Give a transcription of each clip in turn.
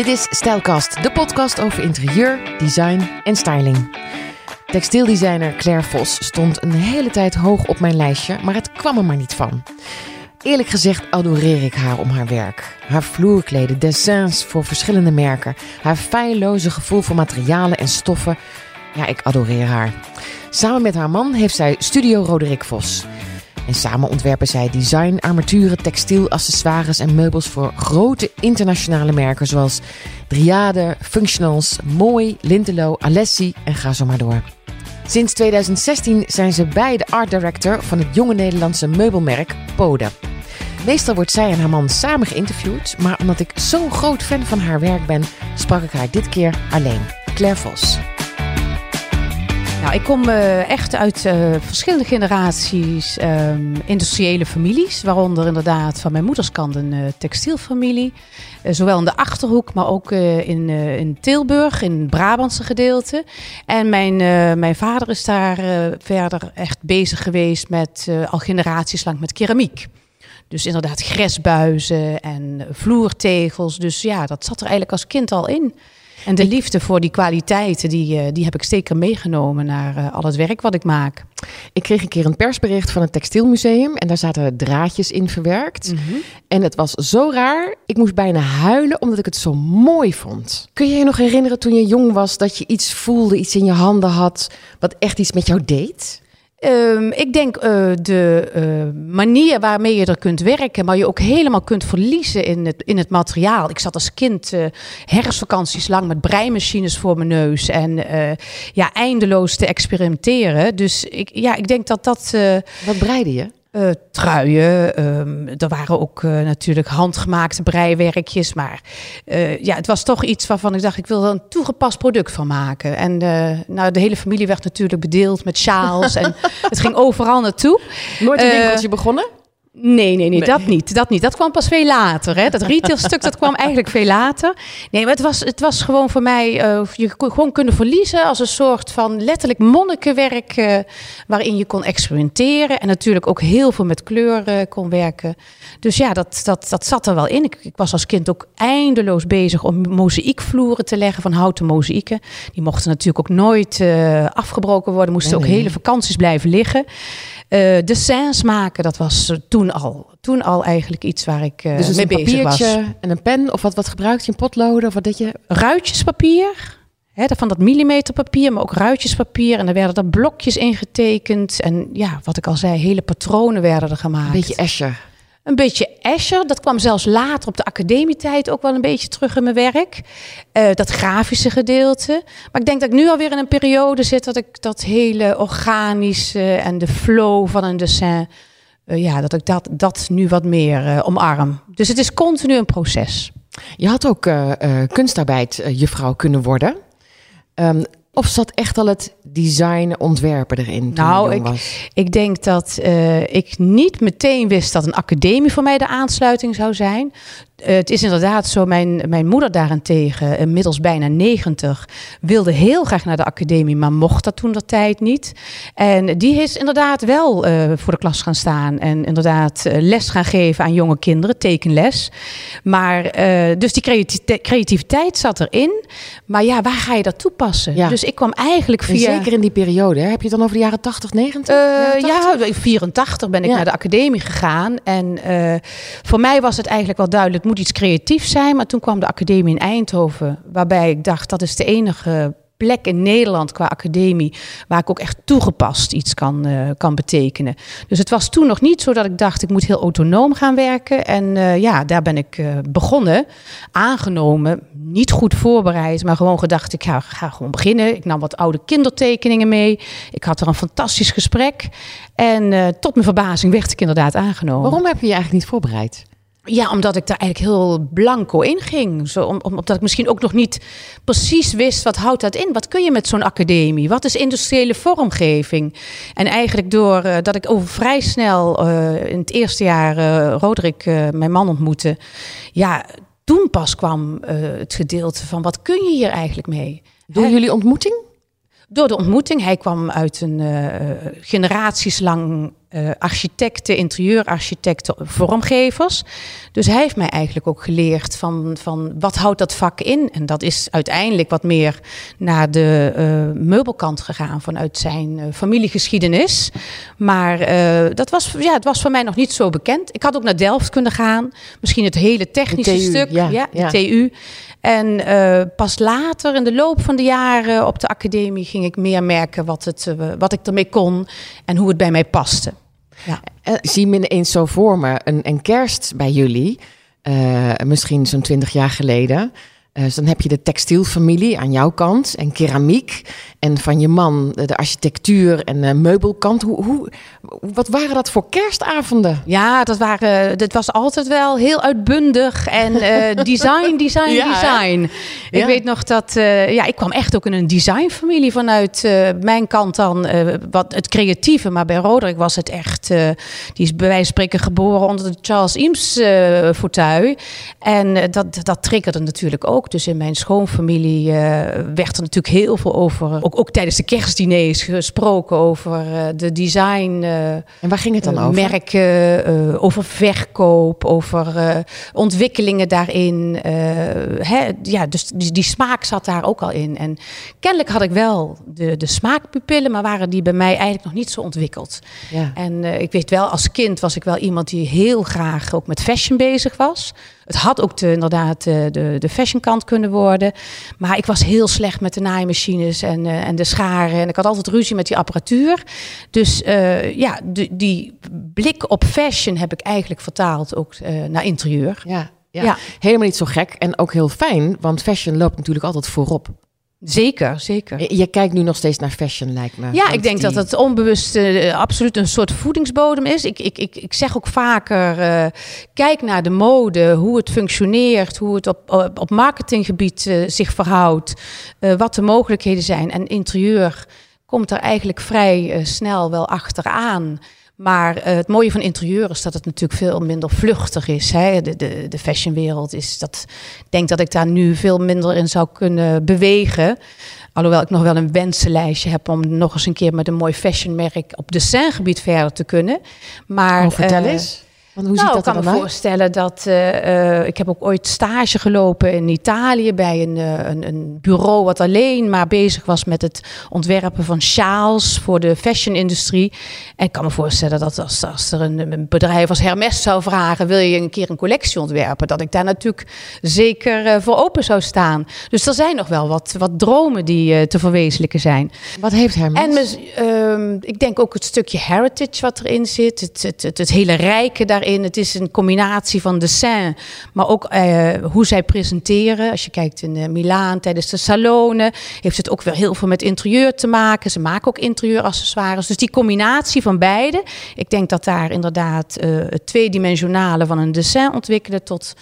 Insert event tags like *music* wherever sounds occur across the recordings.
Dit is Stijlkast, de podcast over interieur, design en styling. Textieldesigner Claire Vos stond een hele tijd hoog op mijn lijstje, maar het kwam er maar niet van. Eerlijk gezegd adoreer ik haar om haar werk. Haar vloerkleden, dessins voor verschillende merken, haar feilloze gevoel voor materialen en stoffen. Ja, ik adoreer haar. Samen met haar man heeft zij Studio Roderick Vos. En samen ontwerpen zij design, armaturen, textiel, accessoires en meubels voor grote internationale merken zoals Driade, Functionals, Mooi, Lintelo, Alessi en ga zo maar door. Sinds 2016 zijn ze beide art director van het jonge Nederlandse meubelmerk Pode. Meestal wordt zij en haar man samen geïnterviewd, maar omdat ik zo'n groot fan van haar werk ben, sprak ik haar dit keer alleen. Claire Vos. Nou, ik kom uh, echt uit uh, verschillende generaties um, industriële families. Waaronder inderdaad van mijn moeders kant een uh, textielfamilie. zowel in de Achterhoek, maar ook in, in Tilburg, in het Brabantse gedeelte. En mijn, mijn vader is daar verder echt bezig geweest met al generaties lang met keramiek. Dus inderdaad gresbuizen en vloertegels. Dus ja, dat zat er eigenlijk als kind al in. En de liefde voor die kwaliteiten, die, eh, die heb ik zeker meegenomen naar uh, al het werk wat ik maak. Ik kreeg een keer een persbericht van het Textielmuseum en daar zaten draadjes in verwerkt. Mhm. En het was zo raar, ik moest bijna huilen omdat ik het zo mooi vond. Kun je je nog herinneren toen je jong was dat je iets voelde, iets in je handen had, wat echt iets met jou deed? Um, ik denk uh, de uh, manier waarmee je er kunt werken, maar je ook helemaal kunt verliezen in het, in het materiaal. Ik zat als kind uh, herfstvakanties lang met breimachines voor mijn neus en ja, eindeloos te experimenteren. Dus ik, ja, ik denk dat dat. Wat breide je? Uh, truien. Um, er waren ook uh, natuurlijk handgemaakte breiwerkjes. Maar uh, ja, het was toch iets waarvan ik dacht, ik wil er een toegepast product van maken. En nou, de hele familie werd natuurlijk bedeeld met sjaals. en *laughs* het ging overal naartoe. Nooit een winkeltje begonnen? Nee, nee, nee, dat niet. Dat niet. Dat kwam pas veel later. Hè. Dat retailstuk dat kwam eigenlijk veel later. Nee, maar het was, het was gewoon voor mij... Uh, je kon gewoon kunnen verliezen als een soort van letterlijk monnikenwerk... Uh, waarin je kon experimenteren. En natuurlijk ook heel veel met kleur uh, kon werken. Dus ja, dat, dat, dat zat er wel in. Ik, ik, was als kind ook eindeloos bezig om mozaïekvloeren te leggen... van houten mozaïeken. Die mochten natuurlijk ook nooit afgebroken worden. Moesten ook hele vakanties blijven liggen. Uh, dessins maken, dat was toen al. Toen al eigenlijk iets waar ik uh, dus mee bezig was. en een pen of wat, wat gebruikt je? Een potloden of wat dat je? Ruitjespapier. Hè, van dat millimeterpapier, maar ook ruitjespapier. En er werden er blokjes ingetekend. En ja, wat ik al zei, hele patronen werden er gemaakt. Een beetje Escher. Een beetje Escher. Dat kwam zelfs later op de academietijd ook wel een beetje terug in mijn werk. Uh, dat grafische gedeelte. Maar ik denk dat ik nu alweer in een periode zit dat ik dat hele organische en de flow van een dessin. Uh, ja, dat ik dat, dat nu wat meer uh, omarm. Dus het is continu een proces. Je had ook kunstarbeid juffrouw kunnen worden. Um, of zat echt al het design, ontwerpen erin? nou, ik, ik denk dat uh, ik niet meteen wist dat een academie voor mij de aansluiting zou zijn. Uh, het is inderdaad zo, mijn, mijn moeder daarentegen, inmiddels bijna 90, wilde heel graag naar de academie, maar mocht dat toen de tijd niet. En die is inderdaad wel uh, voor de klas gaan staan en inderdaad les gaan geven aan jonge kinderen, tekenles. Maar dus die creativiteit zat erin. Maar ja, waar ga je dat toepassen? Ja. Dus ik kwam eigenlijk via... En zeker in die periode, hè? heb je het dan over de jaren 80, 90? Uh, ja, 84 ben ik ja. naar de academie gegaan. En uh, voor mij was het eigenlijk wel duidelijk, het moet iets creatiefs zijn. Maar toen kwam de academie in Eindhoven, waarbij ik dacht, dat is de enige plek in Nederland qua academie waar ik ook echt toegepast iets kan, uh, kan betekenen. Dus het was toen nog niet zo dat ik dacht ik moet heel autonoom gaan werken. En uh, ja, daar ben ik uh, begonnen, aangenomen, niet goed voorbereid, maar gewoon gedacht ik ga gewoon beginnen. Ik nam wat oude kindertekeningen mee. Ik had er een fantastisch gesprek en tot mijn verbazing werd ik inderdaad aangenomen. Waarom heb je je eigenlijk niet voorbereid? Ja, omdat ik daar eigenlijk heel blanco in ging. Zo, om, omdat ik misschien ook nog niet precies wist wat houdt dat in. Wat kun je met zo'n academie? Wat is industriële vormgeving? En eigenlijk door uh, dat ik over vrij snel uh, in het eerste jaar uh, Roderick, mijn man, ontmoette. Ja, toen pas kwam het gedeelte van wat kun je hier eigenlijk mee? Door jullie ontmoeting? Door de ontmoeting. Hij kwam uit een generaties lang uh, architecten, interieurarchitecten, vormgevers. Dus hij heeft mij eigenlijk ook geleerd van, van wat houdt dat vak in. En dat is uiteindelijk wat meer naar de uh, meubelkant gegaan vanuit zijn uh, familiegeschiedenis. Maar dat was, ja, het was voor mij nog niet zo bekend. Ik had ook naar Delft kunnen gaan. Misschien het hele technische stuk, ja, ja, de TU. En pas later in de loop van de jaren op de academie ging ik meer merken wat, het, wat ik ermee kon en hoe het bij mij paste. Ja. Uh, zie me ineens zo voor me, een, een kerst bij jullie, misschien zo'n twintig jaar geleden. Uh, dus dan heb je de textielfamilie aan jouw kant en keramiek. En van je man de architectuur en de meubelkant. Hoe, hoe, wat waren dat voor kerstavonden? Ja, dat, waren, dat was altijd wel heel uitbundig. En uh, *laughs* design, design, ja, design. Ik weet nog dat... Uh, ja, ik kwam echt ook in een designfamilie vanuit mijn kant dan. wat het creatieve. Maar bij Roderick was het echt... die is bij wijze van spreken geboren onder de Charles Eames fauteuil. En dat, dat triggerde natuurlijk ook dus in mijn schoonfamilie uh, werd er natuurlijk heel veel over, ook, ook tijdens de kerstdiners gesproken over uh, de design. Uh, en waar ging het dan over? Merken, over verkoop, over ontwikkelingen daarin. Hè, ja, dus die, die, smaak zat daar ook al in. En kennelijk had ik wel de, de smaakpupillen, maar waren die bij mij eigenlijk nog niet zo ontwikkeld. Ja. En ik weet wel, als kind was ik wel iemand die heel graag ook met fashion bezig was. Het had ook de, inderdaad de, de, de fashionkant kunnen worden. Maar ik was heel slecht met de naaimachines en, uh, en de scharen. En ik had altijd ruzie met die apparatuur. Dus uh, ja, de, die blik op fashion heb ik eigenlijk vertaald ook uh, naar interieur. Ja, ja. ja, helemaal niet zo gek. En ook heel fijn, want fashion loopt natuurlijk altijd voorop. Zeker, zeker. Je kijkt nu nog steeds naar fashion, lijkt me. Ja, ik denk dat het onbewust uh, absoluut een soort voedingsbodem is. Ik, ik, ik, ik zeg ook vaker, uh, kijk naar de mode, hoe het functioneert, hoe het op, op, op marketinggebied uh, zich verhoudt, wat de mogelijkheden zijn. En interieur komt er eigenlijk vrij snel wel achteraan. Maar uh, het mooie van interieur is dat het natuurlijk veel minder vluchtig is. Hè? De, de, de fashionwereld is dat. Ik denk dat ik daar nu veel minder in zou kunnen bewegen. Alhoewel ik nog wel een wensenlijstje heb om nog eens een keer met een mooi fashionmerk op designgebied verder te kunnen. Maar oh, vertel uh, eens. Want hoe nou, ziet dat ik kan me voorstellen dat uh, uh, ik heb ook ooit stage gelopen in Italië bij een, uh, een, een, bureau wat alleen maar bezig was met het ontwerpen van sjaals voor de fashion-industrie. En ik kan me voorstellen dat als, als er een, een, bedrijf als Hermes zou vragen: wil je een keer een collectie ontwerpen? Dat ik daar natuurlijk zeker voor open zou staan. Dus er zijn nog wel wat, wat dromen die te verwezenlijken zijn. Wat heeft Hermes? En ehm, ik denk ook het stukje heritage wat erin zit, het, het, het, het hele rijke daarin het is een combinatie van dessin, maar ook uh, hoe zij presenteren. Als je kijkt in uh, Milaan tijdens de salonen, heeft het ook weer heel veel met interieur te maken. Ze maken ook interieuraccessoires. Dus die combinatie van beide. Ik denk dat daar inderdaad uh, het tweedimensionale van een dessin ontwikkelen tot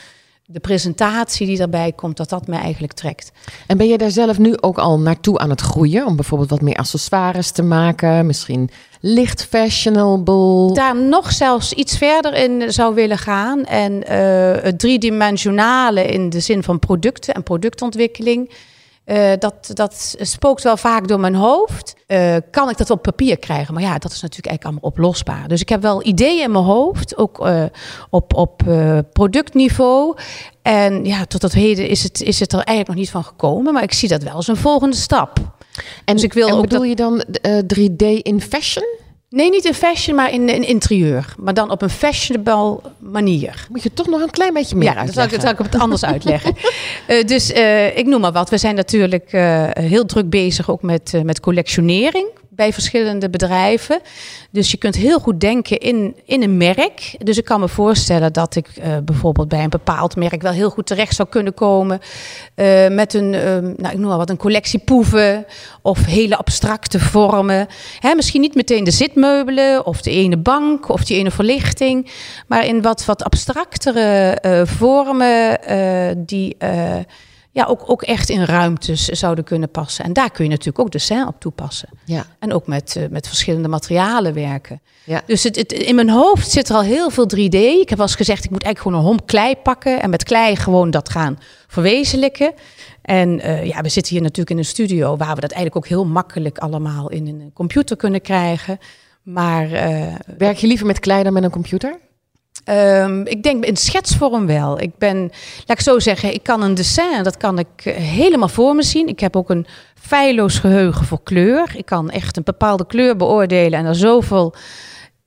de presentatie die daarbij komt, dat dat mij eigenlijk trekt. En ben je daar zelf nu ook al naartoe aan het groeien? Om bijvoorbeeld wat meer accessoires te maken? Misschien licht fashionable? Daar nog zelfs iets verder in zou willen gaan. En uh, het driedimensionale in de zin van producten en productontwikkeling uh, dat, dat spookt wel vaak door mijn hoofd. Uh, kan ik dat op papier krijgen? Maar ja, dat is natuurlijk eigenlijk allemaal oplosbaar. Dus ik heb wel ideeën in mijn hoofd, ook uh, op, op productniveau. En ja, tot dat heden is het, is het er eigenlijk nog niet van gekomen. Maar ik zie dat wel als een volgende stap. En, dus ik wil en ook bedoel dat... je dan 3D in fashion? Nee, niet in fashion, maar in, in interieur. Maar dan op een fashionable manier. Moet je toch nog een klein beetje meer ja, uitleggen? dat zal ik, het anders *laughs* uitleggen. Uh, dus uh, ik noem maar wat. We zijn natuurlijk uh, heel druk bezig ook met, met collectionering bij verschillende bedrijven. Dus je kunt heel goed denken in, in een merk. Dus ik kan me voorstellen dat ik uh, bijvoorbeeld bij een bepaald merk wel heel goed terecht zou kunnen komen. Uh, met een, uh, nou, ik noem maar wat, een collectie poeven of hele abstracte vormen. Hè, misschien niet meteen de zitmeubelen of de ene bank of die ene verlichting. Maar in wat, wat abstractere eh, vormen die ja, ook, ook echt in ruimtes zouden kunnen passen. En daar kun je natuurlijk ook de scène op toepassen. Ja. En ook met, uh, met verschillende materialen werken. Ja. Dus het, het, in mijn hoofd zit er al heel veel 3D. Ik heb wel eens gezegd, ik moet eigenlijk gewoon een homp klei pakken... en met klei gewoon dat gaan verwezenlijken. En uh, ja, we zitten hier natuurlijk in een studio... waar we dat eigenlijk ook heel makkelijk allemaal in een computer kunnen krijgen... Maar werk je liever met klei dan met een computer? Um, ik denk in schetsvorm wel. Ik ben, laat ik zo zeggen, ik kan een dessin, dat kan ik helemaal voor me zien. Ik heb ook een feilloos geheugen voor kleur. Ik kan echt een bepaalde kleur beoordelen en er zoveel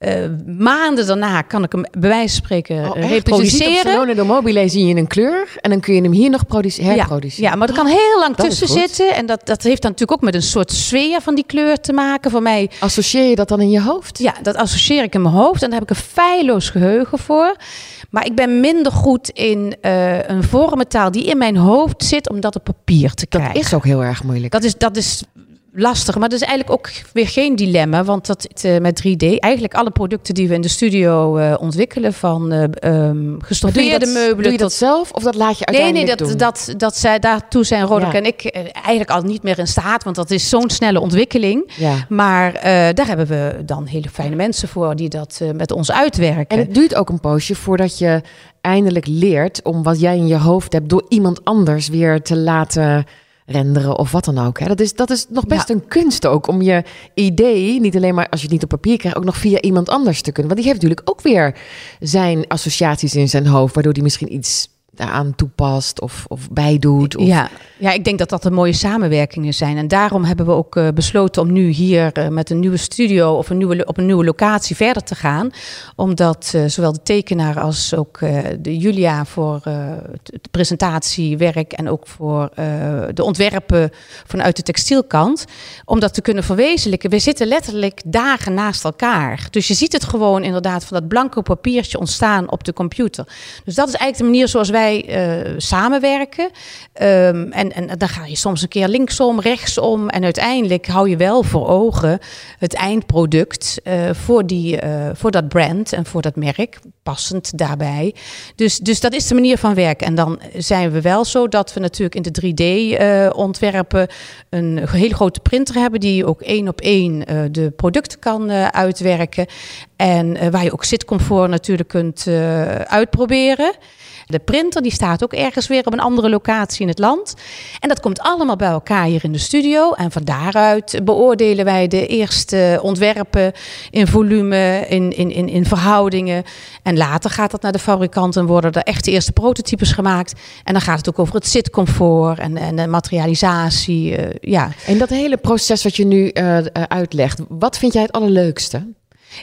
uh, maanden daarna kan ik hem bij wijze van spreken oh, reproduceren. Dus Salone de Mobile zie je een kleur en dan kun je hem hier nog herproduceren. Ja, ja, maar er kan heel lang tussen zitten. En dat, dat heeft dan natuurlijk ook met een soort sfeer van die kleur te maken. Voor mij. Associeer je dat dan in je hoofd? Ja, dat associeer ik in mijn hoofd. En daar heb ik een feilloos geheugen voor. Maar ik ben minder goed in uh, een vormentaal die in mijn hoofd zit om dat op papier te krijgen. Dat is ook heel erg moeilijk. Dat is, dat is lastig. Maar dat is eigenlijk ook weer geen dilemma. Want dat uh, met 3D, eigenlijk alle producten die we in de studio uh, ontwikkelen, van uh, um, gestoffeerde meubelen. Doe je dat zelf of dat laat je uiteindelijk Nee, nee, dat, dat, dat zij, daartoe zijn Roderick ja. en ik eigenlijk al niet meer in staat. Want dat is zo'n snelle ontwikkeling. Ja. Maar daar hebben we dan hele fijne mensen voor die dat met ons uitwerken. En het duurt ook een poosje voordat je eindelijk leert om wat jij in je hoofd hebt door iemand anders weer te laten renderen of wat dan ook. Hè. Dat, is, dat is nog best een kunst ook om je idee, niet alleen maar als je het niet op papier krijgt, ook nog via iemand anders te kunnen. Want die heeft natuurlijk ook weer zijn associaties in zijn hoofd, waardoor die misschien iets daaraan toepast of, of bijdoet. Of... Ja, ja, ik denk dat dat een mooie samenwerkingen zijn. En daarom hebben we ook uh, besloten om nu hier uh, met een nieuwe studio of een nieuwe, op een nieuwe locatie verder te gaan. Omdat uh, zowel de tekenaar als ook de Julia voor het presentatiewerk en ook voor de ontwerpen vanuit de textielkant, om dat te kunnen verwezenlijken. We zitten letterlijk dagen naast elkaar. Dus je ziet het gewoon inderdaad van dat blanco papiertje ontstaan op de computer. Dus dat is eigenlijk de manier zoals wij uh, samenwerken. Um, en, en dan ga je soms een keer linksom, rechtsom. En uiteindelijk hou je wel voor ogen het eindproduct uh, voor, die, uh, voor dat brand en voor dat merk. Passend daarbij. Dus, dus dat is de manier van werken. En dan zijn we wel zo dat we natuurlijk in de 3D-ontwerpen een hele grote printer hebben die ook één op één de producten kan uitwerken. En waar je ook zitcomfort natuurlijk kunt uitproberen. De printer die staat ook ergens weer op een andere locatie in het land. En dat komt allemaal bij elkaar hier in de studio. En van daaruit beoordelen wij de eerste ontwerpen in volume, in, in, in, in verhoudingen. En later gaat dat naar de fabrikant en worden er echt de eerste prototypes gemaakt. En dan gaat het ook over het zitcomfort en, en de materialisatie. Uh, ja. En dat hele proces wat je nu uh, uitlegt, wat vind jij het allerleukste?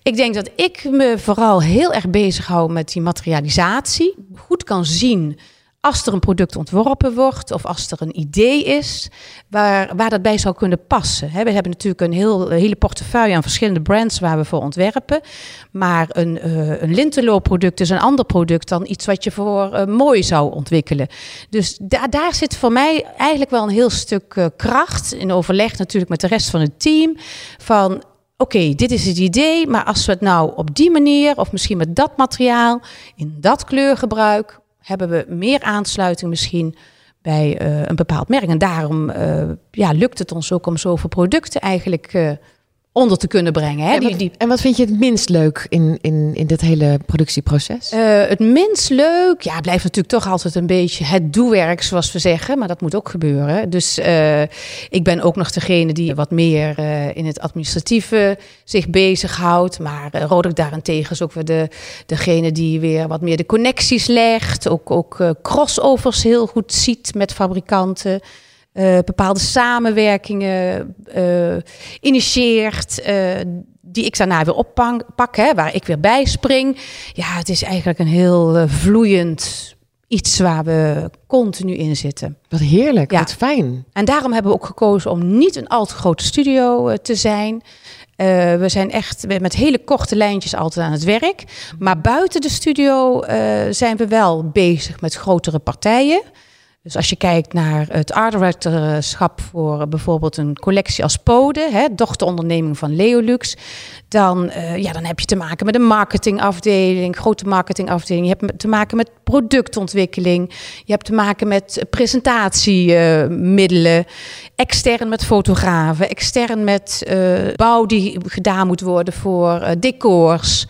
Ik denk dat ik me vooral heel erg bezig hou met die materialisatie. Goed kan zien als er een product ontworpen wordt of als er een idee is waar, waar dat bij zou kunnen passen. We hebben natuurlijk een heel, hele portefeuille aan verschillende brands waar we voor ontwerpen. Maar een, uh, een is een ander product dan iets wat je voor uh, mooi zou ontwikkelen. Dus da daar zit voor mij eigenlijk wel een heel stuk uh, kracht in overleg natuurlijk met de rest van het team. Van oké, dit is het idee, maar als we het nou op die manier of misschien met dat materiaal, in dat kleurgebruik, hebben we meer aansluiting misschien bij uh, een bepaald merk. En daarom uh, ja, lukt het ons ook om zoveel producten eigenlijk uh, onder te kunnen brengen. Hè? En, wat, die, en wat vind je het minst leuk in, in, in dit hele productieproces? Uh, het minst leuk, ja, blijft natuurlijk toch altijd een beetje het doewerk, zoals we zeggen. Maar dat moet ook gebeuren. Dus uh, ik ben ook nog degene die wat meer uh, in het administratieve zich bezighoudt. Maar uh, Roderick daarentegen is ook weer de, degene die weer wat meer de connecties legt. Ook, ook crossovers heel goed ziet met fabrikanten. Uh, bepaalde samenwerkingen uh, initieert. Uh, die ik daarna weer oppak, hè, waar ik weer bij spring. Ja, het is eigenlijk een heel vloeiend iets waar we continu in zitten. Wat heerlijk, ja. wat fijn. En daarom hebben we ook gekozen om niet een al te grote studio te zijn. Uh, we zijn echt met hele korte lijntjes altijd aan het werk. Maar buiten de studio uh, zijn we wel bezig met grotere partijen. Dus als je kijkt naar het art voor bijvoorbeeld een collectie als Pode, hè, dochteronderneming van Leolux, dan, uh, ja, dan heb je te maken met een marketingafdeling, grote marketingafdeling. Je hebt te maken met productontwikkeling. Je hebt te maken met presentatiemiddelen. Extern met fotografen, extern met uh, bouw die gedaan moet worden voor decors.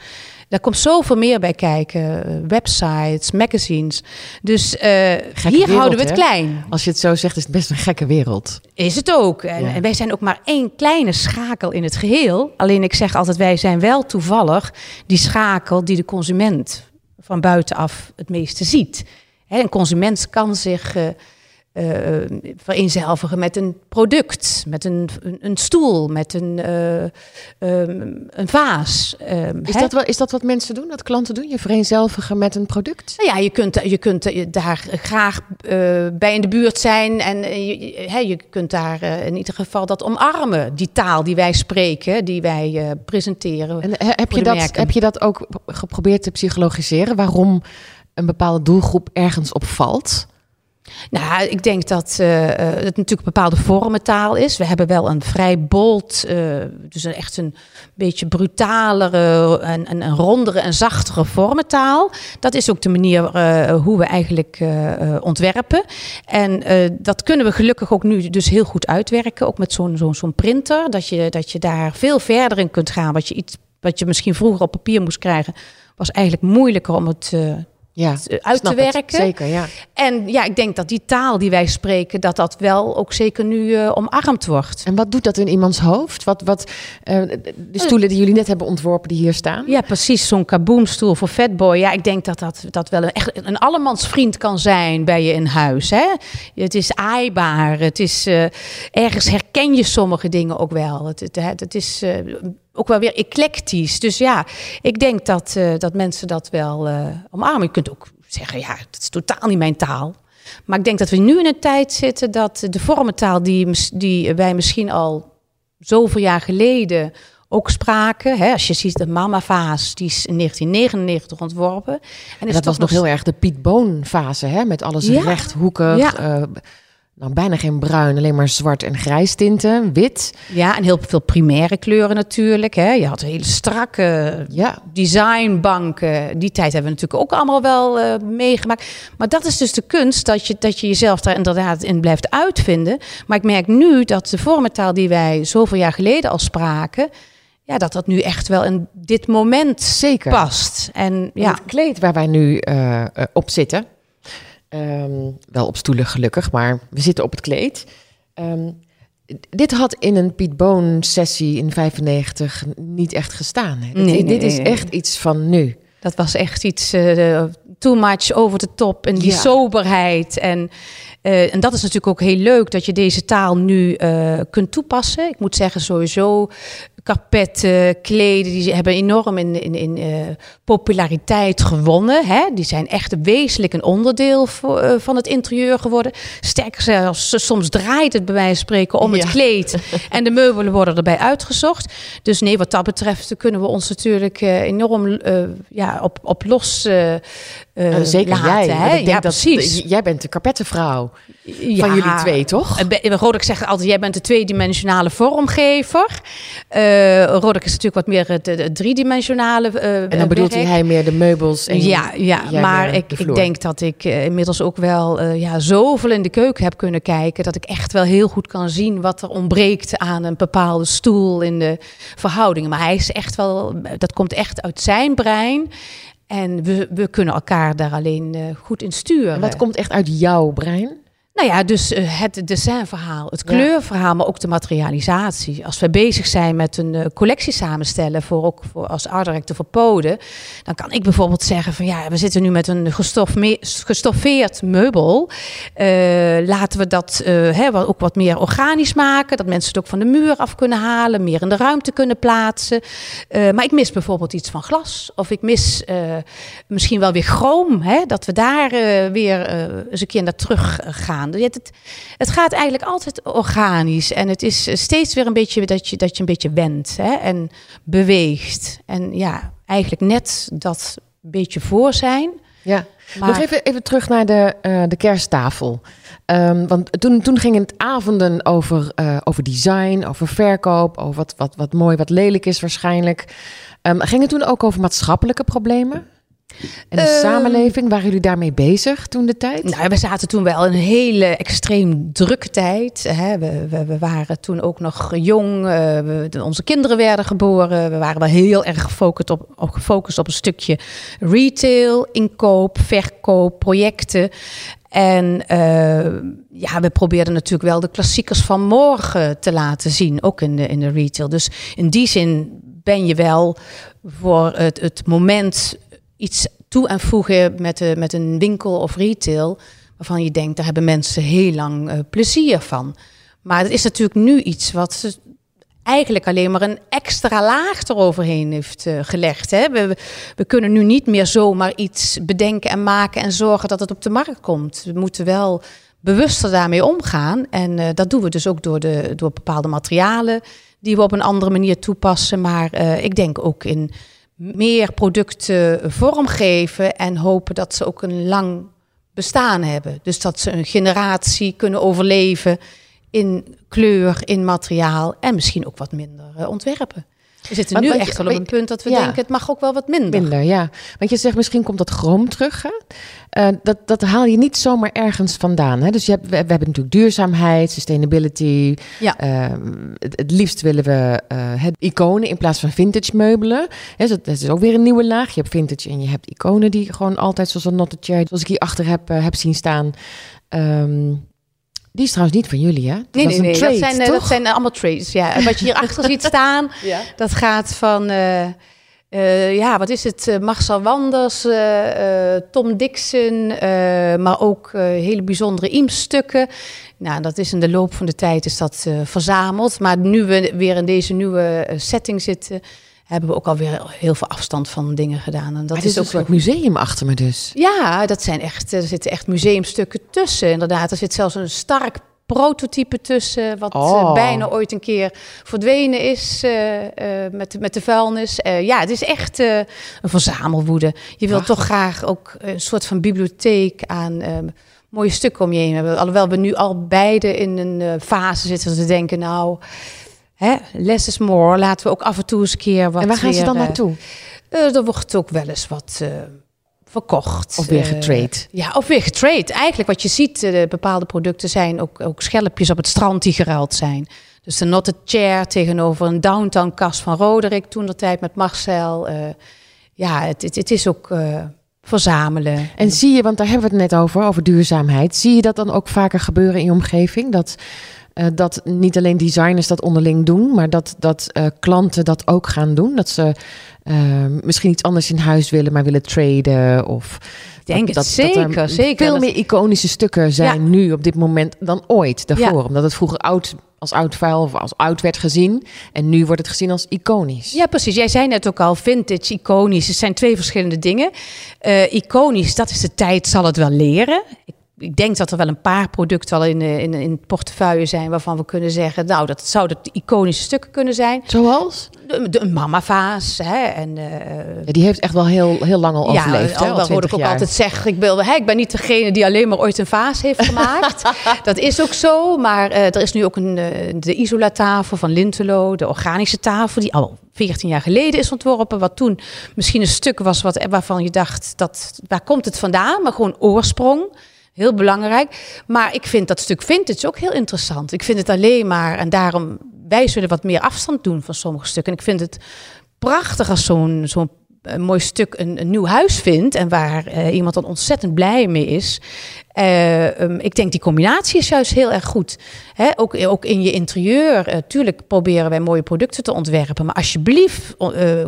Daar komt zoveel meer bij kijken. Eh, websites, magazines. Dus uh, hier houden we het klein. Als je het zo zegt, is het best een gekke wereld. Is het ook. En, en, wij zijn ook maar één kleine schakel in het geheel. Alleen ik zeg altijd, wij zijn wel toevallig die schakel die de consument van buitenaf het meeste ziet. een consument kan zich uh, uh, vereenzelvigen met een product, met een, een, stoel, met een, uh, een vaas. Um, is, dat wel, is dat wat mensen doen, wat klanten doen? Je vereenzelvigen met een product? Nou ja, je kunt, je kunt daar graag bij in de buurt zijn en je, je kunt daar in ieder geval dat omarmen, die taal die wij spreken, die wij presenteren. En heb, je dat, heb je dat ook geprobeerd te psychologiseren? Waarom een bepaalde doelgroep ergens op valt? Nou, ik denk dat uh, het natuurlijk een bepaalde vormentaal is. We hebben wel een vrij bold, uh, dus echt een beetje brutalere en een, rondere en zachtere vormentaal. Dat is ook de manier hoe we eigenlijk ontwerpen. En dat kunnen we gelukkig ook nu dus heel goed uitwerken, ook met zo'n zo'n zo'n printer. Dat je, dat je daar veel verder in kunt gaan. Wat je, iets, wat je misschien vroeger op papier moest krijgen, was eigenlijk moeilijker om het ja, uit te werken. zeker, ja. En ja, ik denk dat die taal die wij spreken, dat dat wel ook zeker nu uh, omarmd wordt. En wat doet dat in iemands hoofd? Wat, wat, uh, de stoelen die jullie net hebben ontworpen, die hier staan? Ja, precies. Zo'n kaboomstoel voor Fatboy. Ja, ik denk dat dat, dat wel een, echt een allemansvriend kan zijn bij je in huis. Hè? Het is aaibaar. Het is, uh, ergens herken je sommige dingen ook wel. Het, het, het is ook wel weer eclectisch. Dus ja, ik denk dat, uh, dat mensen dat wel uh, omarmen. Je kunt ook zeggen, ja, het is totaal niet mijn taal. Maar ik denk dat we nu in een tijd zitten dat de vormentaal die, die wij misschien al zoveel jaar geleden ook spraken. Hè, als je ziet de Mama-vaas, die is in 1999 ontworpen. En, en dat was nog heel erg de Piet Boon-fase, hè? Met alles ja, rechthoekig. Ja. Uh, nou, bijna geen bruin, alleen maar zwart en grijs tinten, wit. Ja, en heel veel primaire kleuren natuurlijk. Hè. Je had hele strakke ja. designbanken. Die tijd hebben we natuurlijk ook allemaal wel uh, meegemaakt. Maar dat is dus de kunst, dat je, dat je jezelf daar inderdaad in blijft uitvinden. Maar ik merk nu dat de vormentaal die wij zoveel jaar geleden al spraken... Ja, dat dat nu echt wel in dit moment Zeker. past. En ja. Het kleed waar wij nu uh, op zitten, Um, wel op stoelen gelukkig, maar we zitten op het kleed. Um, dit had in een Piet Boon sessie in 95 niet echt gestaan. Hè? Nee, dit, is echt iets van nu. Dat was echt iets uh, too much over de top en die soberheid. En, uh, en dat is natuurlijk ook heel leuk dat je deze taal nu uh, kunt toepassen. Ik moet zeggen, sowieso karpetten, kleden, die hebben enorm in, in, in uh, populariteit gewonnen. Hè? Die zijn echt wezenlijk een onderdeel voor, uh, van het interieur geworden. Sterker zelfs, soms draait het bij wijze van spreken om het kleed. *laughs* en de meubelen worden erbij uitgezocht. Dus nee, wat dat betreft kunnen we ons natuurlijk uh, enorm ja, op, op los Zeker laten, jij. Hè? Ja, precies. jij bent de karpettenvrouw ja, van jullie twee, toch? Roderick zegt altijd, jij bent de tweedimensionale vormgever. Uh, Roderick is natuurlijk wat meer de driedimensionale uh, En dan bedoelt hij meer de meubels en Ja, ja maar ik, ik denk dat ik inmiddels ook wel ja, zoveel in de keuken heb kunnen kijken... dat ik echt wel heel goed kan zien wat er ontbreekt aan een bepaalde stoel in de verhoudingen. Maar hij is echt wel, dat komt echt uit zijn brein... En we, we kunnen elkaar daar alleen goed in sturen. En wat komt echt uit jouw brein? Nou ja, dus uh, het designverhaal, het kleurverhaal, maar ook de materialisatie. Als we bezig zijn met een uh, collectie samenstellen voor ook voor als art director voor poden, dan kan ik bijvoorbeeld zeggen van ja, we zitten nu met een gestoffeerd meubel. Uh, laten we dat hè, ook wat meer organisch maken, dat mensen het ook van de muur af kunnen halen, meer in de ruimte kunnen plaatsen. maar ik mis bijvoorbeeld iets van glas of ik mis misschien wel weer chroom, hè, dat we daar weer eens een keer naar terug gaan. Het, het, gaat eigenlijk altijd organisch. En het is steeds weer een beetje dat je, dat je een beetje wendt hè, en beweegt. En ja, eigenlijk net dat beetje voor zijn. Ja. Maar... Nog even, even terug naar de, uh, de kersttafel. Um, want toen, toen gingen het avonden over, uh, over design, over verkoop, over wat, wat, wat mooi, wat lelijk is waarschijnlijk. Um, ging het toen ook over maatschappelijke problemen? En de Ehm, samenleving, waren jullie daarmee bezig toen de tijd? Nou, we zaten toen wel in een hele extreem drukke tijd. Hè. We, we, we waren toen ook nog jong. eh, we- onze kinderen werden geboren. We waren wel heel erg gefocust op, op, gefocust op een stukje retail, inkoop, verkoop, projecten. En eh, ja, we probeerden natuurlijk wel de klassiekers van morgen te laten zien, ook in de, in de retail. Dus in die zin ben je wel voor het, het moment iets toe en voegen met, de, met een winkel of retail, waarvan je denkt, daar hebben mensen heel lang eh, plezier van. Maar het is natuurlijk nu iets wat ze eigenlijk alleen maar een extra laag eroverheen heeft eh, gelegd. Hè? We, we kunnen nu niet meer zomaar iets bedenken en maken en zorgen dat het op de markt komt. We moeten wel bewuster daarmee omgaan. En eh, dat doen we dus ook door, de, door bepaalde materialen die we op een andere manier toepassen. Maar eh, ik denk ook in meer producten vormgeven en hopen dat ze ook een lang bestaan hebben. Dus dat ze een generatie kunnen overleven in kleur, in materiaal en misschien ook wat minder eh, ontwerpen. We zitten nu echt wel op een punt dat we ja. denken, het mag ook wel wat minder. Minder, ja. Want je zegt misschien komt dat chroom terug. Hè? Eh, dat, dat haal je niet zomaar ergens vandaan. Hè? Dus je hebt, we, we hebben natuurlijk duurzaamheid, sustainability. Ja. Ehm, het, het liefst willen we eh, iconen in plaats van vintage meubelen. Hè, dus dat, dat is ook weer een nieuwe laag. Je hebt vintage en je hebt iconen die gewoon altijd zoals een nottetje, zoals ik hier achter heb, eh, heb zien staan. Ehm, die is trouwens niet van jullie, hè? Dat Nee, nee, nee. trade, dat, zijn, eh, dat zijn allemaal trades. Ja. En wat je hierachter *laughs* ziet staan, Ja. dat gaat van, eh, eh, ja, wat is het? eh, Marcel Wanders, eh, eh, Tom Dixon, eh, maar ook eh, hele bijzondere IEM-stukken. Nou, dat is in de loop van de tijd is dat eh, verzameld. Maar nu we weer in deze nieuwe eh, setting zitten, hebben we ook alweer heel veel afstand van dingen gedaan. En dat Dat is is ook een soort museum achter me dus. ja, dat zijn echt, er zitten echt museumstukken tussen. Inderdaad, er zit zelfs een stark prototype tussen, wat eh, Oh. bijna ooit een keer verdwenen is eh, eh, met, de- met de vuilnis. Ja, het is echt een verzamelwoede. Je wilt toch graag ook een soort van bibliotheek aan mooie stukken om je heen hebben. Alhoewel we nu al beide in een fase zitten te denken, nou, hè, less is more. Laten we ook af en toe eens een keer wat en waar gaan ze dan eh, naartoe? eh, er wordt ook wel eens wat eh, verkocht. Of weer Eh, getrade? ja, of weer getrade. Eigenlijk wat je ziet, eh, bepaalde producten zijn ook, ook schelpjes op het strand die geruild zijn. Dus de Not Chair tegenover een downtown kast van Roderick toen de tijd met Marcel. eh, ja, het, het, het is ook eh, verzamelen. En zie je, want daar hebben we het net over, over duurzaamheid. Zie je dat dan ook vaker gebeuren in je omgeving? Dat, eh, dat niet alleen designers dat onderling doen, maar dat, dat eh, klanten dat ook gaan doen? Dat ze eh, misschien iets anders in huis willen, maar willen traden? Of denk dat, zeker, dat er zeker. veel meer iconische stukken zijn nu op dit moment dan ooit daarvoor. Ja. Omdat het vroeger oud, als oud vuil of als oud werd gezien. En nu wordt het gezien als iconisch. Ja, precies. Jij zei net ook al, vintage, iconisch. Het zijn twee verschillende dingen. Eh, iconisch, dat is de tijd, zal het wel leren. Ik, ik denk dat er wel een paar producten al in, eh, in, in het portefeuille zijn... waarvan we kunnen zeggen, nou, dat zouden iconische stukken kunnen zijn. Zoals? De, de, een mamavaas, hè, en... eh, Ja, die heeft echt wel heel, heel lang al ja, overleefd. al alhoewel hoorde 20 ik ook jaar. altijd zeggen, ik, wil, hè, ik ben niet degene die alleen maar ooit een vaas heeft gemaakt. *laughs* dat is ook zo, maar eh, er is nu ook een, de isolatafel van Lintelo, de organische tafel, die al 14 jaar geleden is ontworpen. Wat toen misschien een stuk was wat, waarvan je dacht, dat, waar komt het vandaan? Maar gewoon oorsprong. Heel belangrijk. Maar ik vind dat stuk vintage ook heel interessant. Ik vind het alleen maar, en daarom, wij zullen wat meer afstand doen van sommige stukken. En ik vind het prachtig als zo'n zo'n een mooi stuk een, een nieuw huis vindt en waar eh, iemand dan ontzettend blij mee is. Eh, ehm, ik denk die combinatie is juist heel erg goed. Hè, ook, ook in je interieur. eh, tuurlijk proberen wij mooie producten te ontwerpen. Maar alsjeblieft,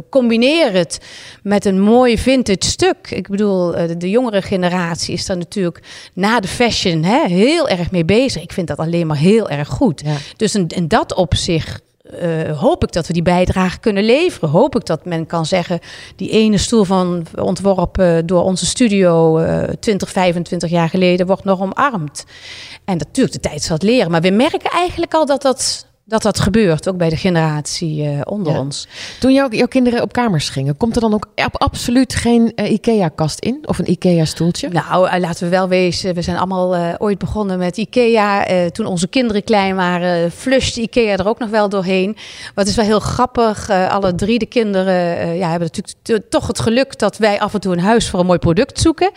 combineer het met een mooi vintage stuk. Ik bedoel, de, de jongere generatie is daar natuurlijk na de fashion hè, heel erg mee bezig. Ik vind dat alleen maar heel erg goed. Ja. Dus in, in dat opzicht eh, hoop ik dat we die bijdrage kunnen leveren. Hoop ik dat men kan zeggen, die ene stoel van ontworpen door onze studio eh 20, 25 jaar geleden wordt nog omarmd. En natuurlijk, de tijd zal het leren. Maar we merken eigenlijk al dat dat, dat dat gebeurt, ook bij de generatie uh, onder ons. Toen jou, jouw kinderen op kamers gingen, komt er dan ook absoluut geen uh, IKEA-kast in? Of een IKEA-stoeltje? Nou, uh, laten we wel wezen, we zijn allemaal ooit begonnen met IKEA. toen onze kinderen klein waren, fluschte IKEA er ook nog wel doorheen. Wat is wel heel grappig. alle drie de kinderen ja, hebben natuurlijk toch het geluk dat wij af en toe een huis voor een mooi product zoeken.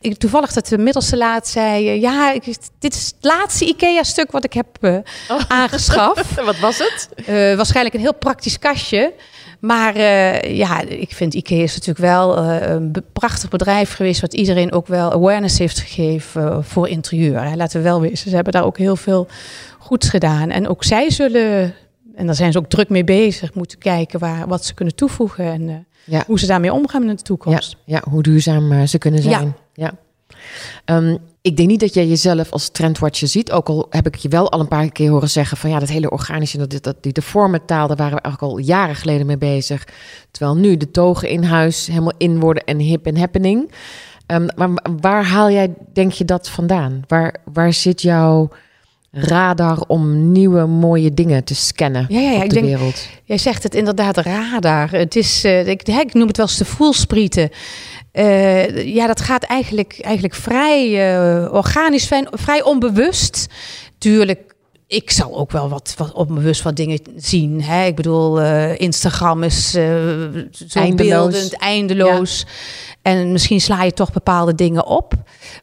Ik, toevallig dat de middelste laat zei, ja, ik, dit is het laatste IKEA-stuk wat ik heb oh. aangeschaft. *laughs* Wat was het? Uh, waarschijnlijk een heel praktisch kastje. Maar uh, ja, ik vind IKEA is natuurlijk wel uh, een prachtig bedrijf geweest... wat iedereen ook wel awareness heeft gegeven voor interieur. Laten we wel weten, ze hebben daar ook heel veel goeds gedaan. En ook zij zullen, en daar zijn ze ook druk mee bezig... moeten kijken waar, wat ze kunnen toevoegen en ja. hoe ze daarmee omgaan in de toekomst. Ja, ja hoe duurzaam ze kunnen zijn. Ja. ja. Um, ik denk niet dat jij jezelf als trendwatcher ziet. Ook al heb ik je wel al een paar keer horen zeggen van ja, dat hele organische, dat, dat, die de vormentaal, daar waren we eigenlijk al jaren geleden mee bezig. Terwijl nu de togen in huis helemaal in worden en hip en happening. Maar waar haal jij, denk je, dat vandaan? Waar, waar zit jouw radar om nieuwe mooie dingen te scannen ja, ja, ja, op ik de denk, wereld? Jij zegt het inderdaad, radar. Het is, uh, ik, ik noem het wel eens de voelsprieten. Uh, ja, dat gaat eigenlijk, eigenlijk vrij uh, organisch, vrij, vrij onbewust. Tuurlijk ik zal ook wel wat, wat onbewust wat dingen zien. Hè? Ik bedoel, uh, Instagram is uh, zo eindeloos. beeldend, eindeloos. En misschien sla je toch bepaalde dingen op.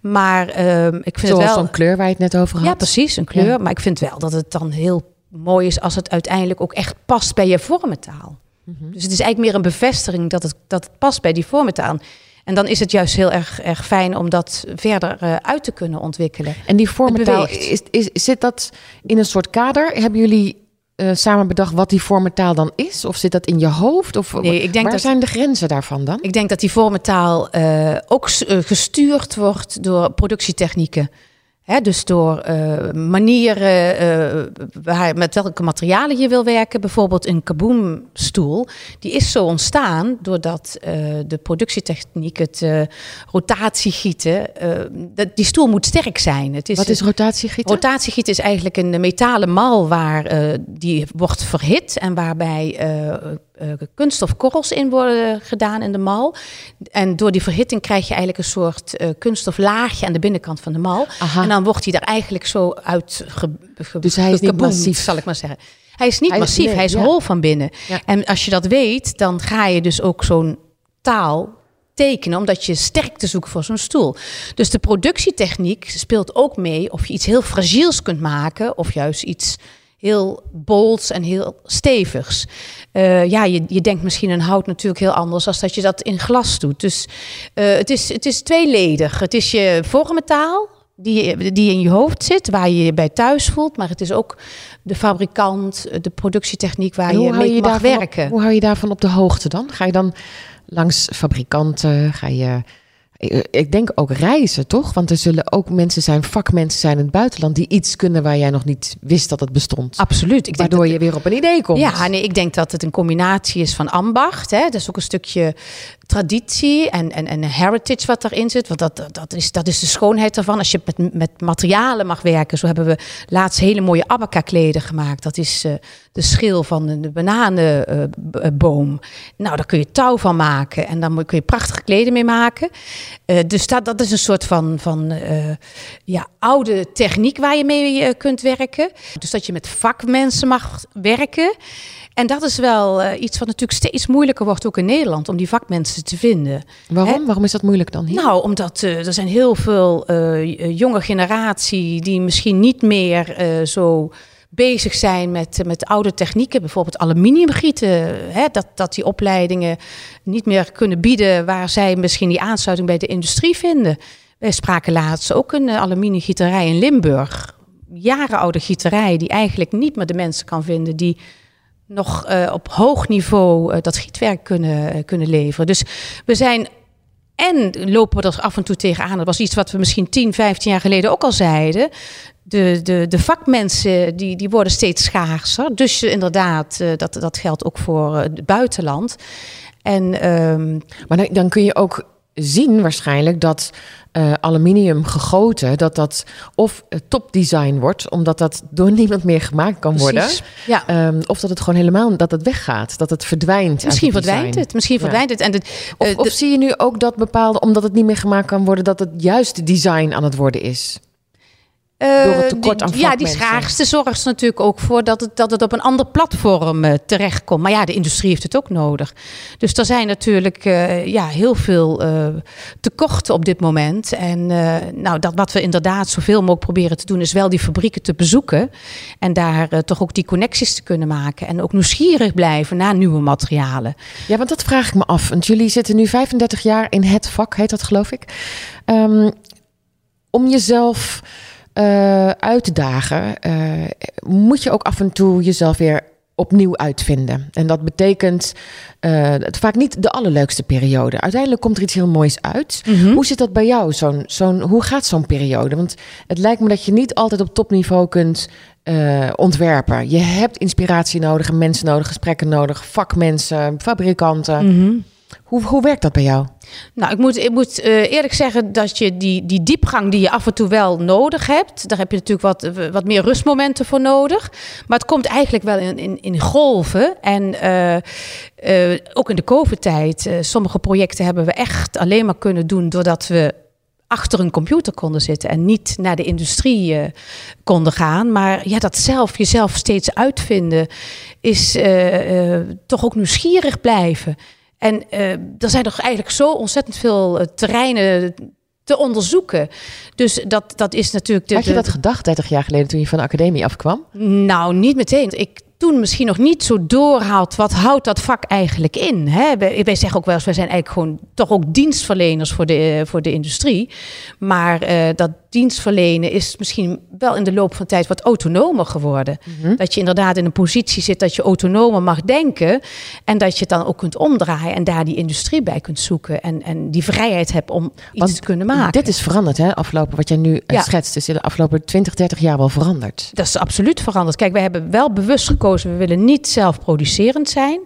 Maar uh, ik vind Zoals het wel... een kleur waar je het net over had. Ja, precies, een kleur. Ja. Maar ik vind wel dat het dan heel mooi is als het uiteindelijk ook echt past bij je vormentaal. Mm -hmm. Dus het is eigenlijk meer een bevestiging dat het, dat het past bij die vormentaal. En dan is het juist heel erg, erg fijn om dat verder uh, uit te kunnen ontwikkelen. En die vormentaal, is, is, zit dat in een soort kader? Hebben jullie uh, samen bedacht wat die vormentaal dan is? Of zit dat in je hoofd? Of nee, ik denk waar dat, zijn de grenzen daarvan dan? Ik denk dat die vormentaal uh, ook gestuurd wordt door productietechnieken dus door uh, manieren uh, waar, met welke materialen je wil werken. Bijvoorbeeld een kaboomstoel. Die is zo ontstaan doordat uh, de productietechniek, het rotatiegieten... die stoel moet sterk zijn. Het is, Wat is rotatiegieten? Rotatiegieten is eigenlijk een metalen mal waar die wordt verhit... en waarbij uh, kunststofkorrels in worden gedaan in de mal. En door die verhitting krijg je eigenlijk een soort uh, kunststoflaagje aan de binnenkant van de mal. Aha. En dan wordt hij daar eigenlijk zo uit ge, ge, Dus hij is niet massief, zal ik maar zeggen. Hij is niet hij massief, is, hij is ja. hol van binnen. Ja. En als je dat weet, dan ga je dus ook zo'n taal tekenen, omdat je sterk te zoeken voor zo'n stoel. Dus de productietechniek speelt ook mee of je iets heel fragiels kunt maken of juist iets heel bolds en heel stevigs. Uh, ja, je, je denkt misschien een hout natuurlijk heel anders als dat je dat in glas doet. Dus uh, het, is, het is tweeledig. Het is je vormentaal die, die in je hoofd zit, waar je je bij thuis voelt. Maar het is ook de fabrikant, de productietechniek waar je mee je mag werken. Op, hoe hou je daarvan op de hoogte dan? Ga je dan langs fabrikanten? Ga je ik denk ook reizen, toch? Want er zullen ook mensen zijn, vakmensen zijn in het buitenland, die iets kunnen waar jij nog niet wist dat het bestond. Absoluut. Ik Waardoor je weer op een idee komt. Ja, nee, ik denk dat het een combinatie is van ambacht. Hè? Dat is ook een stukje traditie en, en, en heritage wat erin zit. Want dat, dat, is, dat is de schoonheid ervan. Als je met, met materialen mag werken. Zo hebben we laatst hele mooie abaka-kleden gemaakt. Dat is uh, de schil van de bananenboom. Uh, nou, daar kun je touw van maken. En dan kun je prachtige kleden mee maken. Uh, dus dat, dat is een soort van, van ja, oude techniek waar je mee kunt werken. Dus dat je met vakmensen mag werken. En dat is wel iets wat natuurlijk steeds moeilijker wordt, ook in Nederland, om die vakmensen te vinden. Waarom? Hè? Waarom is dat moeilijk dan hier? Nou, omdat uh, er zijn heel veel uh, jonge generatie die misschien niet meer zo bezig zijn met, met oude technieken, bijvoorbeeld aluminiumgieten. Hè, dat, dat die opleidingen niet meer kunnen bieden waar zij misschien die aansluiting bij de industrie vinden. Wij spraken laatst ook een aluminiumgieterij in Limburg. Jarenoude gieterij die eigenlijk niet meer de mensen kan vinden die nog uh, op hoog niveau dat gietwerk kunnen, kunnen leveren. Dus we zijn en lopen we er af en toe tegenaan. Dat was iets wat we misschien 10, 15 jaar geleden ook al zeiden. De, de, de vakmensen die, die worden steeds schaarser. Dus inderdaad, dat, dat geldt ook voor het buitenland. En, um, maar dan kun je ook zien waarschijnlijk dat uh, aluminium gegoten, dat dat of topdesign wordt, omdat dat door *laughs* niemand meer gemaakt kan worden. Ja. Um, of dat het gewoon helemaal dat het weggaat, dat het verdwijnt. Misschien verdwijnt het. Misschien verdwijnt het. En het, of, of zie je nu ook dat bepaalde, omdat het niet meer gemaakt kan worden, dat het juist design aan het worden is? Door het tekort aan Ja, die schaarste zorgt natuurlijk ook voor dat het, dat het op een ander platform uh, terechtkomt. Maar ja, de industrie heeft het ook nodig. Dus er zijn natuurlijk uh, ja, heel veel tekorten op dit moment. En nou, dat wat we inderdaad zoveel mogelijk proberen te doen, is wel die fabrieken te bezoeken. En daar toch ook die connecties te kunnen maken. En ook nieuwsgierig blijven naar nieuwe materialen. Ja, want dat vraag ik me af. Want jullie zitten nu 35 jaar in het vak, heet dat geloof ik. Um, om jezelf uh, uit te dagen, uh, moet je ook af en toe jezelf weer opnieuw uitvinden. En dat betekent uh, het vaak niet de allerleukste periode. Uiteindelijk komt er iets heel moois uit. Mm -hmm. Hoe zit dat bij jou? Zo'n, zo'n, hoe gaat zo'n periode? Want het lijkt me dat je niet altijd op topniveau kunt uh, ontwerpen. Je hebt inspiratie nodig, mensen nodig, gesprekken nodig, vakmensen, fabrikanten. Mm -hmm. Hoe, hoe werkt dat bij jou? Nou, ik moet, ik moet uh, eerlijk zeggen dat je die, die diepgang die je af en toe wel nodig hebt, daar heb je natuurlijk wat, wat meer rustmomenten voor nodig. Maar het komt eigenlijk wel in, in, in golven. En uh, ook in de COVID-tijd, sommige projecten hebben we echt alleen maar kunnen doen doordat we achter een computer konden zitten en niet naar de industrie konden gaan. Maar ja, dat zelf jezelf steeds uitvinden is toch ook nieuwsgierig blijven. En uh, er zijn toch eigenlijk zo ontzettend veel uh, terreinen te onderzoeken. Dus dat, dat is natuurlijk. De, Had je dat gedacht 30 jaar geleden toen je van de academie afkwam? Nou, niet meteen. Ik toen misschien nog niet zo doorhaalt, wat houdt dat vak eigenlijk in? Hè? Wij, wij zeggen ook wel eens, wij zijn eigenlijk gewoon toch ook dienstverleners voor de, voor de industrie. Maar uh, dat dienstverlenen is misschien wel in de loop van tijd wat autonomer geworden. Mm -hmm. Dat je inderdaad in een positie zit dat je autonomer mag denken. En dat je het dan ook kunt omdraaien en daar die industrie bij kunt zoeken. En, en die vrijheid hebt om iets Want te kunnen maken. Dit is veranderd, hè? Afgelopen, wat jij nu ja. schetst, is in de afgelopen 20, 30 jaar wel veranderd. Dat is absoluut veranderd. Kijk, wij hebben wel bewust gekozen, we willen niet zelfproducerend zijn.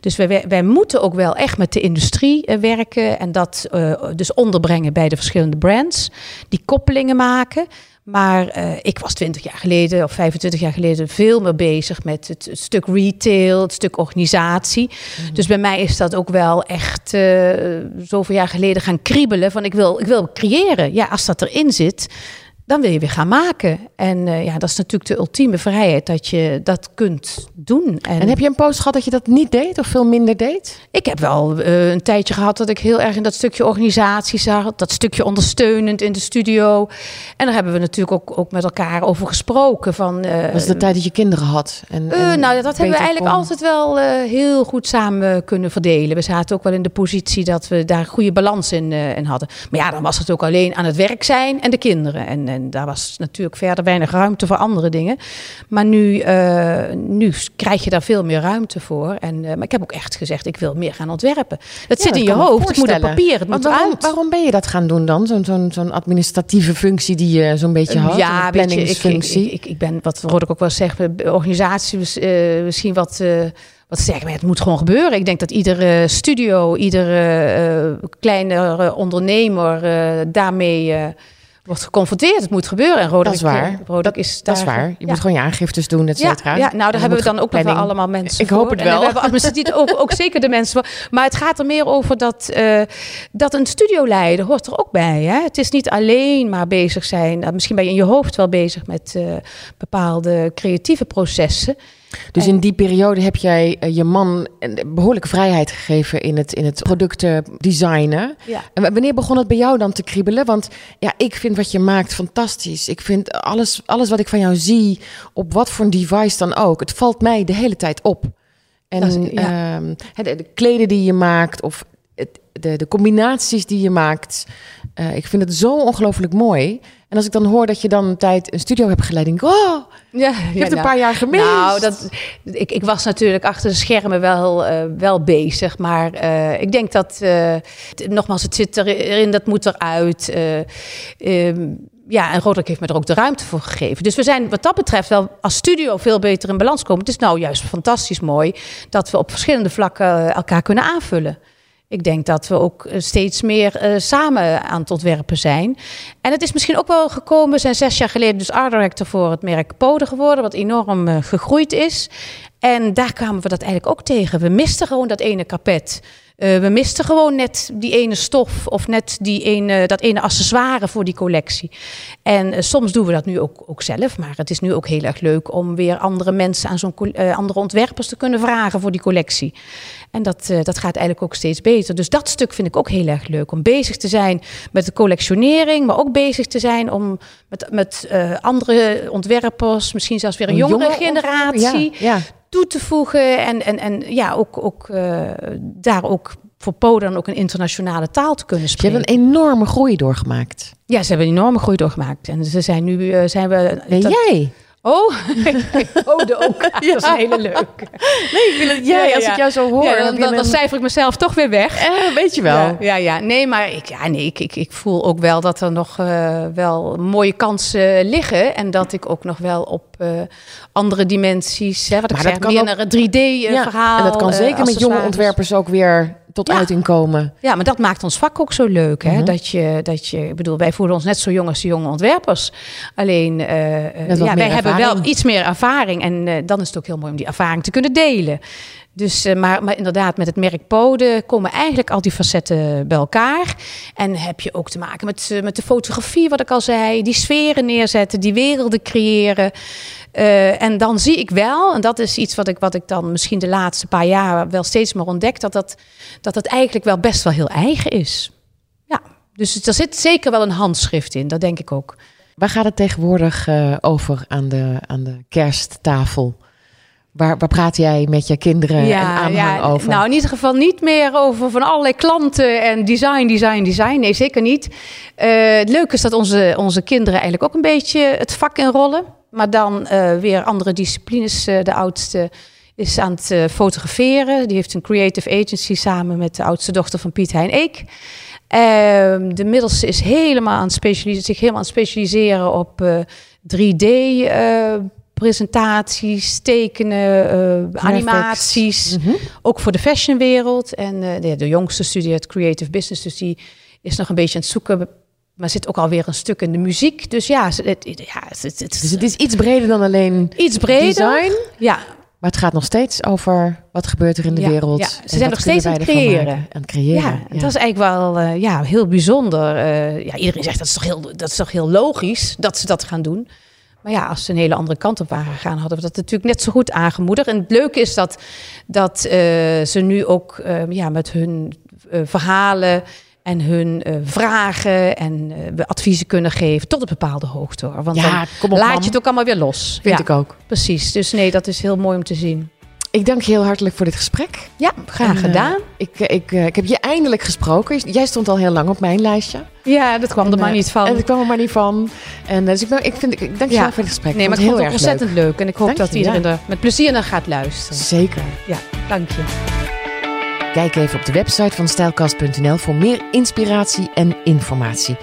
Dus wij, wij moeten ook wel echt met de industrie uh, werken. En dat uh, dus onderbrengen bij de verschillende brands. Die koppelingen maken. Maar uh, ik was 20 jaar geleden of 25 jaar geleden veel meer bezig met het, het stuk retail, het stuk organisatie. Mm -hmm. Dus bij mij is dat ook wel echt uh, zoveel jaar geleden gaan kriebelen van ik wil, ik wil creëren. Ja, als dat erin zit, dan wil je weer gaan maken. En uh, ja, dat is natuurlijk de ultieme vrijheid dat je dat kunt doen. En, en heb je een post gehad dat je dat niet deed of veel minder deed? Ik heb wel uh, een tijdje gehad dat ik heel erg in dat stukje organisatie zag, dat stukje ondersteunend in de studio. En daar hebben we natuurlijk ook, ook met elkaar over gesproken. Van, uh, was de tijd dat je kinderen had? En, en nou, dat hebben we eigenlijk kon... altijd wel heel goed samen kunnen verdelen. We zaten ook wel in de positie dat we daar goede balans in, in hadden. Maar ja, dan was het ook alleen aan het werk zijn en de kinderen. En, en daar was natuurlijk verder weinig ruimte voor andere dingen. Maar nu, uh, nu krijg je daar veel meer ruimte voor. En, uh, maar ik heb ook echt gezegd, ik wil meer gaan ontwerpen. Dat ja, zit in je hoofd, het moet op papier, het moet waarom, uit. Waarom ben je dat gaan doen dan? Zo'n zo'n zo'n administratieve functie die je zo'n beetje had? Ja, een planningsfunctie. Ik, ik, ik, ben, wat Rod ik ook wel zeggen, organisatie uh, misschien wat wat maar het moet gewoon gebeuren. Ik denk dat iedere studio, iedere uh, kleine ondernemer uh, daarmee uh, wordt geconfronteerd. Het moet gebeuren. En Roderick, dat is waar. Roderick is dat, dat is waar. Je ja. moet gewoon je aangiftes doen, et cetera. Ja, ja, nou daar hebben we dan ook planning. nog wel allemaal mensen Ik hoop het wel. En we hebben administratief ook, ook zeker de mensen voor. Maar het gaat er meer over dat, uh, dat een studioleider hoort er ook bij. Hè? Het is niet alleen maar bezig zijn. Nou, misschien ben je in je hoofd wel bezig met uh, bepaalde creatieve processen. Dus in die periode heb jij uh, je man behoorlijke vrijheid gegeven in het, in het producten designen. Ja. En wanneer begon het bij jou dan te kriebelen? Want ja, ik vind wat je maakt fantastisch. Ik vind alles, alles wat ik van jou zie, op wat voor een device dan ook, het valt mij de hele tijd op. En is, ja. um, de, de kleden die je maakt of het, de, de combinaties die je maakt. Uh, ik vind het zo ongelooflijk mooi. En als ik dan hoor dat je dan een tijd een studio hebt geleid, denk ik, oh, ja, je hebt ja, nou, een paar jaar gemist. Nou, dat, ik, ik was natuurlijk achter de schermen wel, uh, wel bezig. Maar uh, ik denk dat, uh, nogmaals, het zit erin, dat moet eruit. Um, ja, en Roderick heeft me er ook de ruimte voor gegeven. Dus we zijn wat dat betreft wel als studio veel beter in balans komen. Het is nou juist fantastisch mooi dat we op verschillende vlakken elkaar kunnen aanvullen. Ik denk dat we ook eh, steeds meer uh, samen aan het ontwerpen zijn. En het is misschien ook wel gekomen. We zijn zes jaar geleden dus art director voor het merk Pode geworden, wat enorm uh, gegroeid is. En daar kwamen we dat eigenlijk ook tegen. We misten gewoon dat ene kapet. Uh, we misten gewoon net die ene stof of net die ene, dat ene accessoire voor die collectie. En uh, soms doen we dat nu ook, ook zelf, maar het is nu ook heel erg leuk om weer andere mensen aan zo'n uh, andere ontwerpers te kunnen vragen voor die collectie. En dat, dat gaat eigenlijk ook steeds beter. Dus dat stuk vind ik ook heel erg leuk. Om bezig te zijn met de collectionering, maar ook bezig te zijn om met, met andere ontwerpers, misschien zelfs weer een, een jongere, jongere generatie. Ja, ja toe te voegen. En, en, en ja, ook, ook uh, daar ook voor Polen ook een internationale taal te kunnen spreken. Ze hebben een enorme groei doorgemaakt. Ja, ze hebben een enorme groei doorgemaakt. En ze zijn nu, uh, zijn we... En dat, jij? Oh, *laughs* Ode ook. *laughs* Ja. Dat is een hele leuke. Nee, ik het, jij, ja, ja, als ik jou zo hoor... dan, dan, dan, cijfer ik mezelf toch weer weg. Eh, weet je wel. Ja, ja, nee, maar ik, ja, nee, ik, ik, ik voel ook wel dat er nog uh, wel mooie kansen liggen. En dat ik ook nog wel op uh, andere dimensies... Hè, wat maar ik zeg, meer ook... naar een 3D-verhaal... en dat kan zeker met jonge ontwerpers ook weer tot ja. uiting komen. Ja, maar dat maakt ons vak ook zo leuk. Hè? Mm -hmm. dat, je, dat je, ik bedoel, wij voelen ons net zo jong als de jonge ontwerpers. Alleen, uh, ja, wij hebben wel iets meer ervaring. En uh, dan is het ook heel mooi om die ervaring te kunnen delen. Dus, uh, maar, maar inderdaad, met het merk Pode komen eigenlijk al die facetten bij elkaar. En heb je ook te maken met, met de fotografie, wat ik al zei. Die sferen neerzetten, die werelden creëren. Uh, en dan zie ik wel, en dat is iets wat ik, wat ik dan misschien de laatste paar jaar wel steeds meer ontdek, dat dat, dat het eigenlijk wel best wel heel eigen is. Ja, dus er zit zeker wel een handschrift in, dat denk ik ook. Waar gaat het tegenwoordig uh, over aan de, aan de kersttafel? Waar, waar praat jij met je kinderen ja, en aanhang ja, over? Nou, in ieder geval niet meer over van allerlei klanten en design, design, design. Nee, zeker niet. Uh, het leuke is dat onze, onze kinderen eigenlijk ook een beetje het vak inrollen. Maar dan uh, weer andere disciplines. Uh, de oudste is aan het uh, fotograferen. Die heeft een creative agency samen met de oudste dochter van Piet Hein Eek. Ehm, de middelste is helemaal aan het specialiseren, zich helemaal aan het specialiseren op 3D presentaties, tekenen, animaties. Mm -hmm. Ook voor de fashionwereld. En de, de, jongste studeert creative business, dus die is nog een beetje aan het zoeken. Maar zit ook alweer een stuk in de muziek. Dus ja, het, ja het, het, dus het is iets breder dan alleen iets breder. design. Ja. Maar het gaat nog steeds over wat gebeurt er in de ja, wereld. Ja. Ze zijn nog steeds aan het creëren. Aan het creëren. Ja, ja, dat is eigenlijk wel uh, ja, heel bijzonder. Uh, ja, iedereen zegt dat is, toch heel, dat is toch heel logisch dat ze dat gaan doen. Maar ja, als ze een hele andere kant op waren gegaan, hadden we dat natuurlijk net zo goed aangemoedigd. En het leuke is dat, dat uh, ze nu ook ja, met hun verhalen en hun vragen en adviezen kunnen geven tot een bepaalde hoogte. Hoor. Want ja, dan op, laat man. je het ook allemaal weer los. Vind ja, ik ook. Precies. Dus nee, dat is heel mooi om te zien. Ik dank je heel hartelijk voor dit gesprek. Ja, graag en, gedaan. Uh, ik, ik, uh, ik heb je eindelijk gesproken. Jij stond al heel lang op mijn lijstje. Ja, dat kwam en, er maar niet van. En dat kwam er maar niet van. En dus ik, ik, vind, ik dank je ja. wel voor het gesprek. Nee, maar ik vond het ontzettend leuk. leuk. En ik hoop dank dat je, iedereen ja. er met plezier naar gaat luisteren. Zeker. Ja, dank je. Kijk even op de website van stijlkast.nl voor meer inspiratie en informatie.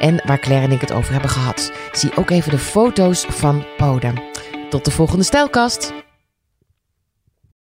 En waar Claire en ik het over hebben gehad. Zie ook even de foto's van Poda. Tot de volgende Stijlkast.